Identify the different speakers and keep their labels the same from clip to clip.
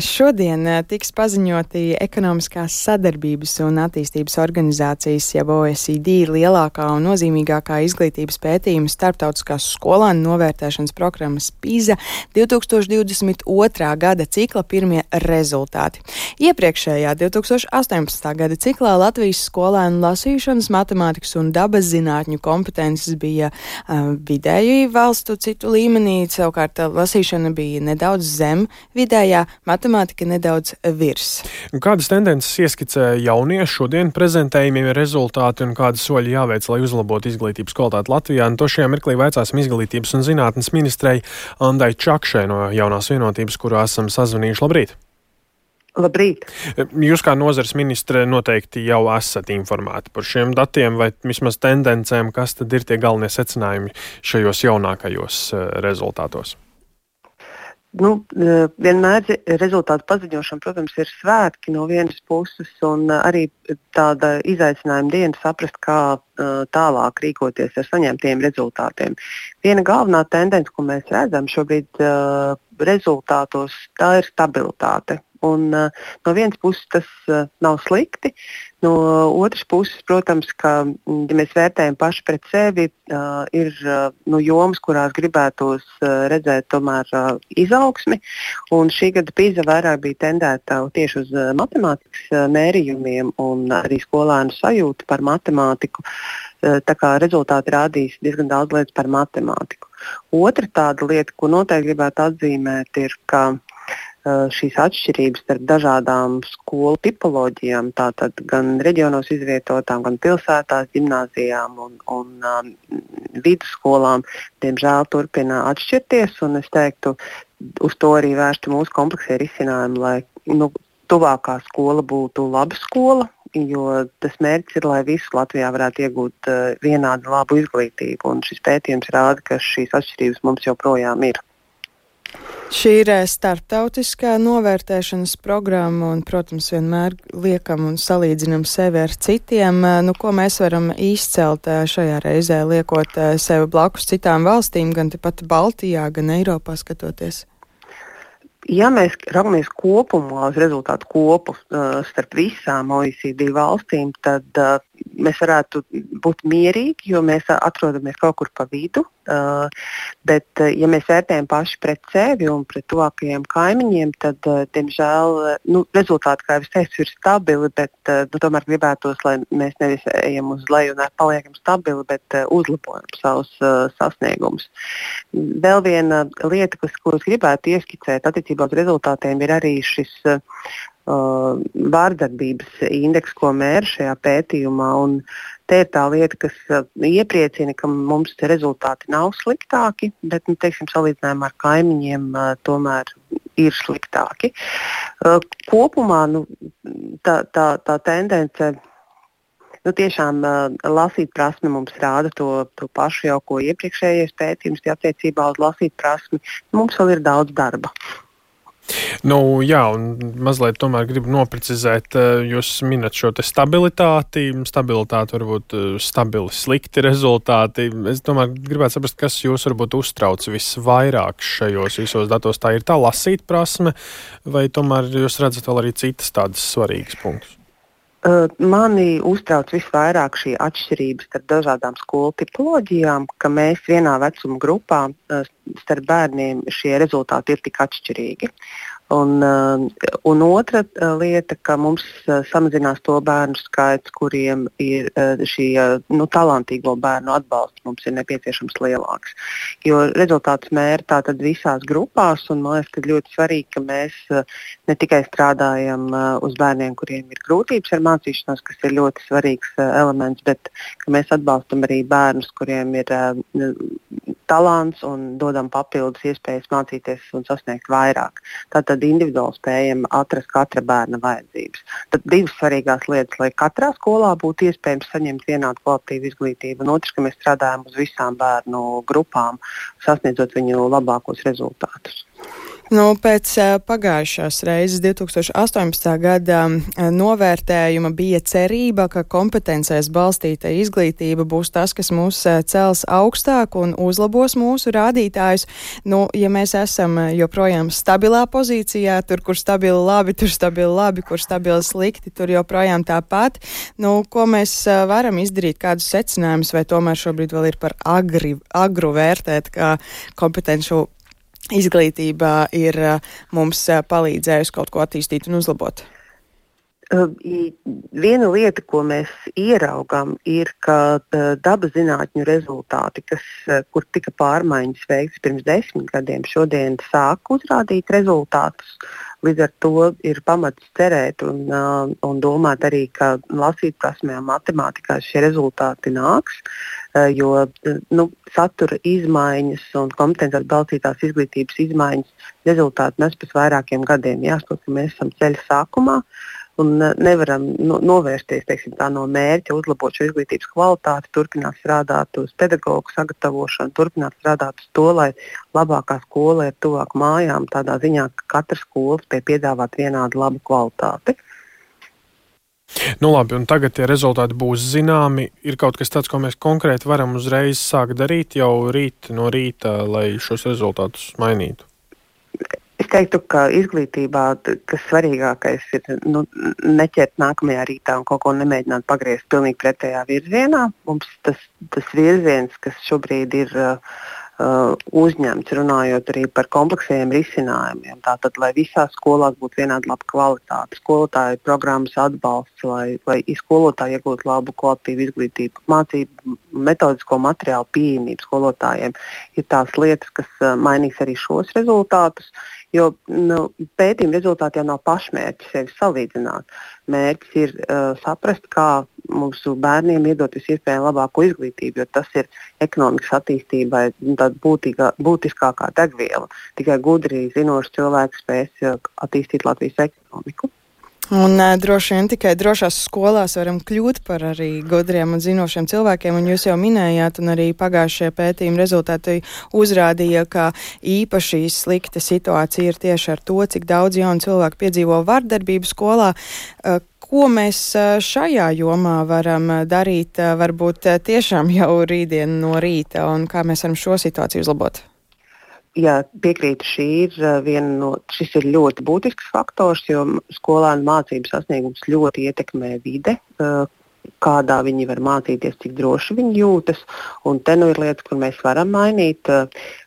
Speaker 1: Šodien tiks paziņoti ekonomiskās sadarbības un attīstības organizācijas, jeb OECD, lielākā un nozīmīgākā izglītības pētījuma starptautiskās skolānu novērtēšanas programmas PISA 2022. gada cikla pirmie rezultāti. Iepriekšējā 2018. gada ciklā Latvijas skolēnu lasīšanas, matemātikas un dabas zinātņu kompetences bija uh, vidēji valstu citu līmenī, savukārt lasīšana bija nedaudz zem vidējā matemātika nedaudz virs.
Speaker 2: Kādas tendences ieskicē jaunieši šodien prezentējumie rezultāti un kādi soļi jāveic, lai uzlabotu izglītības kvalitāti Latvijā? Un to šajā mirklī vaicāsim izglītības un zinātnes ministrei Andai Čakšai no jaunās vienotības, kurā esam sazvanījuši. Labrīt!
Speaker 3: Labrīt!
Speaker 2: Jūs kā nozares ministre noteikti jau esat informēti par šiem datiem vai vismaz tendencēm, kas tad ir tie galvenie secinājumi šajos jaunākajos eh, rezultātos.
Speaker 3: Nu, e, vienmēr rezultātu paziņošana, protams, ir svētki no vienas puses, un e, arī tāda izaicinājuma diena saprast, kā uh, tālāk rīkoties ar saņemtiem rezultātiem. Viena galvenā tendence, ko mēs redzam šobrīd rezultātos, tā ir stabilitāte. Un, uh, no vienas puses tas uh, nav slikti, no otras puses, protams, ka, mm, ja mēs vērtējam paši pret sevi, uh, ir nu, jomas, kurās gribētos redzēt tomēr izaugsmi. Šī gada pīza vairāk bija tendēta tieši uz matemātikas mērījumiem un arī skolēnu sajūtu par matemātiku. Tā kā rezultāti rādīs diezgan daudz lietas par matemātiku. Otra tāda lieta, ko noteikti gribētu atzīmēt, ir, ka Eh, šīs atšķirības starp dažādām skolu tipoloģijām, tātad gan reģionos izvietotām, gan pilsētās, gimnāzijām un, un um, vidusskolām, diemžēl turpina atšķirties. Es teiktu, uz to arī vērsti mūsu kompleksie risinājumi, lai nu, tuvākā skola būtu laba skola, jo tas mērķis ir, lai visi Latvijā varētu iegūt uh, vienādu labu izglītību. Un šis pētījums rāda, ka šīs atšķirības mums joprojām ir.
Speaker 1: Šī ir eh, starptautiskā novērtēšanas programma, un, protams, vienmēr liekam un salīdzinam sevi ar citiem. Eh, nu, ko mēs varam izcelt eh, šajā reizē, liekot sevi blakus citām valstīm, gan tepat Baltijā, gan Eiropā skatoties?
Speaker 3: Ja mēs raugamies kopumā uz rezultātu kopu starp visām OECD valstīm, tad mēs varētu būt mierīgi, jo mēs atrodamies kaut kur pa vidu. Uh, bet, uh, ja mēs vērtējam paši pret sevi un pret tuvākajiem kaimiņiem, tad, uh, diemžēl, nu, rezultāti, kā jau teicu, ir stabili. Bet, uh, nu, tomēr gribētos, lai mēs nevis ejam uz leju un paliekam stabili, bet uh, uzlabojam savus uh, sasniegumus. Vēl viena lieta, kas, ko es gribētu ieskicēt attiecībā uz rezultātiem, ir arī šis uh, uh, vārdarbības indeks, ko mēra šajā pētījumā. Un te ir tā lieta, kas uh, iepriecina, ka mums rezultāti nav sliktāki, bet, nu, teiksim, salīdzinājumā ar kaimiņiem, uh, tomēr ir sliktāki. Uh, kopumā nu, tā, tā, tā tendence. Nu, tiešām uh, lasīt prasme mums rāda to, to pašu jau, ko iepriekšējais pētījums attiecībā uz lasīt prasmi. Mums vēl ir daudz darba.
Speaker 2: Nu, jā, un mazliet tomēr gribu noprecizēt, eh, jūs minat šo stabilitāti. Stabilitāte var būt eh, stabili, slikti rezultāti. Es domāju, gribētu saprast, kas jūs varbūt uztrauc visvairāk šajos visos datos. Tā ir tā lasīt prasme, vai tomēr jūs redzat vēl arī citas tādas svarīgas punktus?
Speaker 3: Mani uztrauc visvairāk šī atšķirība starp dažādām skolu tipoloģijām, ka mēs vienā vecuma grupā starp bērniem šie rezultāti ir tik atšķirīgi. Un, uh, un otra uh, lieta, ka mums uh, samazinās to bērnu skaits, kuriem ir šī nu, talantīgo bērnu atbalsts, mums ir nepieciešams lielāks. Jo rezultāts mēra tātad visās grupās, un man liekas, ka ļoti svarīgi, ka mēs ne tikai strādājam uz bērniem, kuriem ir grūtības ar mācīšanos, kas ir ļoti svarīgs elements, bet mēs atbalstam arī bērnus, kuriem ir talants un dodam papildus iespējas mācīties un sasniegt vairāk. Tātad tad individuāli spējam atrast katra bērna vajadzības. Tad divas svarīgās lietas, lai katrā skolā būtu iespējams saņemt vienādu kvalitīvu izglītību, un otrs, ka mēs strādājam uz visām bērnu grupām, sasniedzot viņu labākos rezultātus.
Speaker 1: Nu, pēc pagājušās reizes, 2018. gada novērtējuma, bija cerība, ka kompetencēs balstīta izglītība būs tas, kas mūs cels augstāk un uzlabos mūsu rādītājus. Nu, ja mēs esam joprojām stabilā pozīcijā, tur, kur stabili labi, tur stabili labi, kur stabili slikti, tur joprojām tāpat. Nu, ko mēs varam izdarīt, kādus secinājumus, vai tomēr šobrīd vēl ir par agri, agru vērtēt, kā kompetenci izglītība ir eh, mums eh, palīdzējusi kaut ko attīstīt un uzlabot?
Speaker 3: Viena lieta, ko mēs ieraugām, ir, ka dabas zinātņu rezultāti, kas, kur tika pārmaiņas veikts pirms desmit gadiem, šodien sāk uzrādīt rezultātus. Līdz ar to ir pamats cerēt un, un domāt arī, ka lasīt prasmē un matemātikā šie rezultāti nāks. Jo nu, satura izmaiņas un kompetences balstītās izglītības izmaiņas rezultāti nes pēc vairākiem gadiem. Jāsaka, ka mēs esam ceļa sākumā. Uh, un e, nevaram no, novērsties teiksim, no mērķa uzlabot šo izglītības kvalitāti, turpināt strādāt uz pedagoģu sagatavošanu, turpināt strādāt uz to, lai labākā skola ir tuvāk mājām, tādā ziņā, ka katra skola spēj piedāvāt vienādu labu kvalitāti.
Speaker 2: Nu, labi, un tagad tie rezultāti būs zināmi. Ir kaut kas tāds, ko mēs konkrēti varam uzreiz sākt darīt jau rīt no rīta, lai šos rezultātus mainītu.
Speaker 3: Es teiktu, ka izglītībā tas svarīgākais ir nu, neķert nākamajā rītā un kaut ko nemēģināt pagriezt pilnīgi pretējā virzienā. Mums tas, tas virziens, kas šobrīd ir uh, uh, uzņemts, runājot arī par kompleksiem risinājumiem. Tātad, lai visās skolās būtu vienāda laba kvalitāte, skolotāju programmas atbalsts, lai, lai skolotāji iegūtu labu kvalitīvu izglītību, mācību, metodisko materiālu pieejamību skolotājiem, ir tās lietas, kas uh, mainīs arī šos rezultātus. Jo nu, pētījuma rezultāti jau nav pašmērķis sevi salīdzināt. Mērķis ir uh, saprast, kā mūsu bērniem iedot visiespējami labāko izglītību, jo tas ir ekonomikas attīstībai būtīgā, būtiskākā degviela. Tikai gudri, zinoši cilvēki spēs uh, attīstīt Latvijas ekonomiku.
Speaker 1: Un uh, droši vien tikai drošās skolās varam kļūt par arī gudriem un zinošiem cilvēkiem. Un jūs jau minējāt, un arī pagājušajā pētījuma rezultāti uzrādīja, ka īpaši slikta situācija ir tieši ar to, cik daudz jaunu cilvēku piedzīvo vardarbību skolā. Uh, ko mēs šajā jomā varam darīt, varbūt tiešām jau rītdien no rīta, un kā mēs varam šo situāciju uzlabot?
Speaker 3: Jā, piekrītu, šī ir viena no, šis ir ļoti būtisks faktors, jo skolēnu mācību sasniegums ļoti ietekmē vide, kādā viņi var mācīties, cik droši viņi jūtas. Un te nu ir lietas, kur mēs varam mainīt.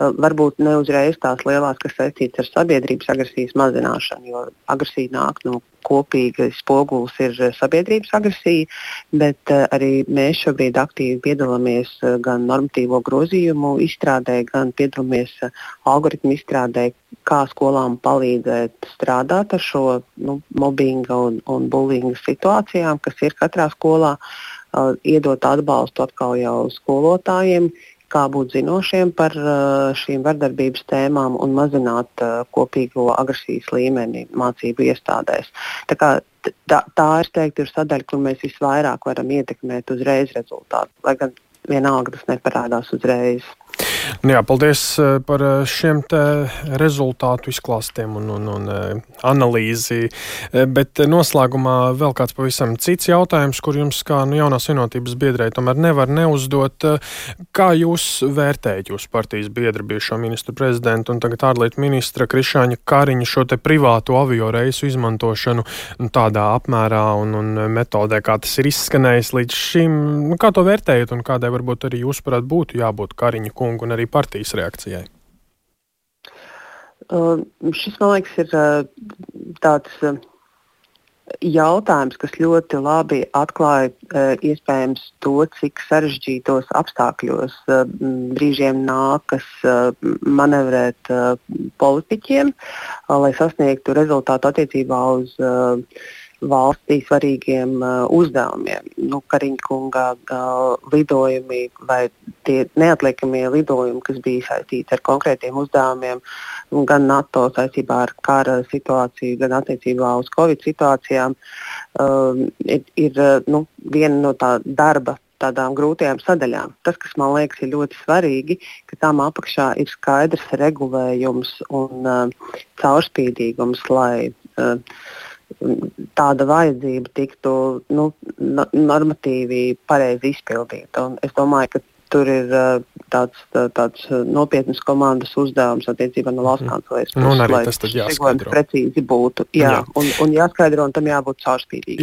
Speaker 3: Varbūt ne uzreiz tās lielās, kas saistītas ar sabiedrības agresijas mazināšanu, jo agresija nāk no kopīgais spogulis ir eh, sabiedrības agresija, bet uh, arī mēs šobrīd aktīvi piedalāmies gan normatīvo grozījumu izstrādē, gan piedalāmies algoritmu izstrādē, kā skolām palīdzēt strādāt ar šo nu, mobbinga un, un bullyinga situācijām, kas ir katrā skolā, iedot atbalstu atkal jau skolotājiem, kā būt zinošiem par uh, šīm vardarbības tēmām un mazināt uh, kopīgo agresijas līmeni mācību iestādēs. Tā, kā, tā, tā ir, teiktu, ir sadaļa, kur mēs visvairāk varam ietekmēt uzreiz rezultātu, lai gan vienalga tas neparādās uzreiz.
Speaker 2: Nu jā, paldies eh, par eh, šiem rezultātu izklāstiem un, un, un eh, analīzi. Bet noslēgumā vēl kāds pavisam cits jautājums, kur jums kā nu, jaunās vienotības biedrei tomēr nevar neuzdot. Kā jūs vērtējat jūsu partijas biedru bijušo ministru prezidentu un tagad ārlietu ministra Krišāņa Kariņa šo te privātu avio reisu izmantošanu nu, tādā apmērā un, un metodē, kā tas ir izskanējis līdz šim? Nu, kā to vērtējat un kādai varbūt arī jūs prāt būtu jābūt Kariņa kungu un arī partijas reakcijai?
Speaker 3: Uh, šis, man liekas, ir uh, tāds uh, jautājums, kas ļoti labi atklāja uh, iespējams to, cik sarežģītos apstākļos uh, brīžiem nākas uh, manevrēt uh, politiķiem, uh, lai sasniegtu rezultātu attiecībā uz uh, valstī svarīgiem uh, uzdevumiem. Nu, Kariņkunga uh, lidojumi vai tie neatliekamie lidojumi, kas bija saistīti ar konkrētiem uzdevumiem, gan NATO saistībā ar kara situāciju, gan attiecībā uz Covid situācijām, uh, ir, ir uh, nu, viena no tā darba tādām grūtajām sadaļām. Tas, kas man liekas ir ļoti svarīgi, ka tām apakšā ir skaidrs regulējums un uh, caurspīdīgums, lai uh, tāda vajadzība tiktu nu, normatīvi pareizi izpildīta. Un es domāju, ka tur ir tāds, tāds nopietns komandas uzdevums attiecībā no valsts
Speaker 2: mhm.
Speaker 3: kancelēs.
Speaker 2: Nu, un arī tas tad jāskaidro.
Speaker 3: Precīzi būtu, jā, jā. Un, un jāskaidro, un tam jābūt caurspīdīgam.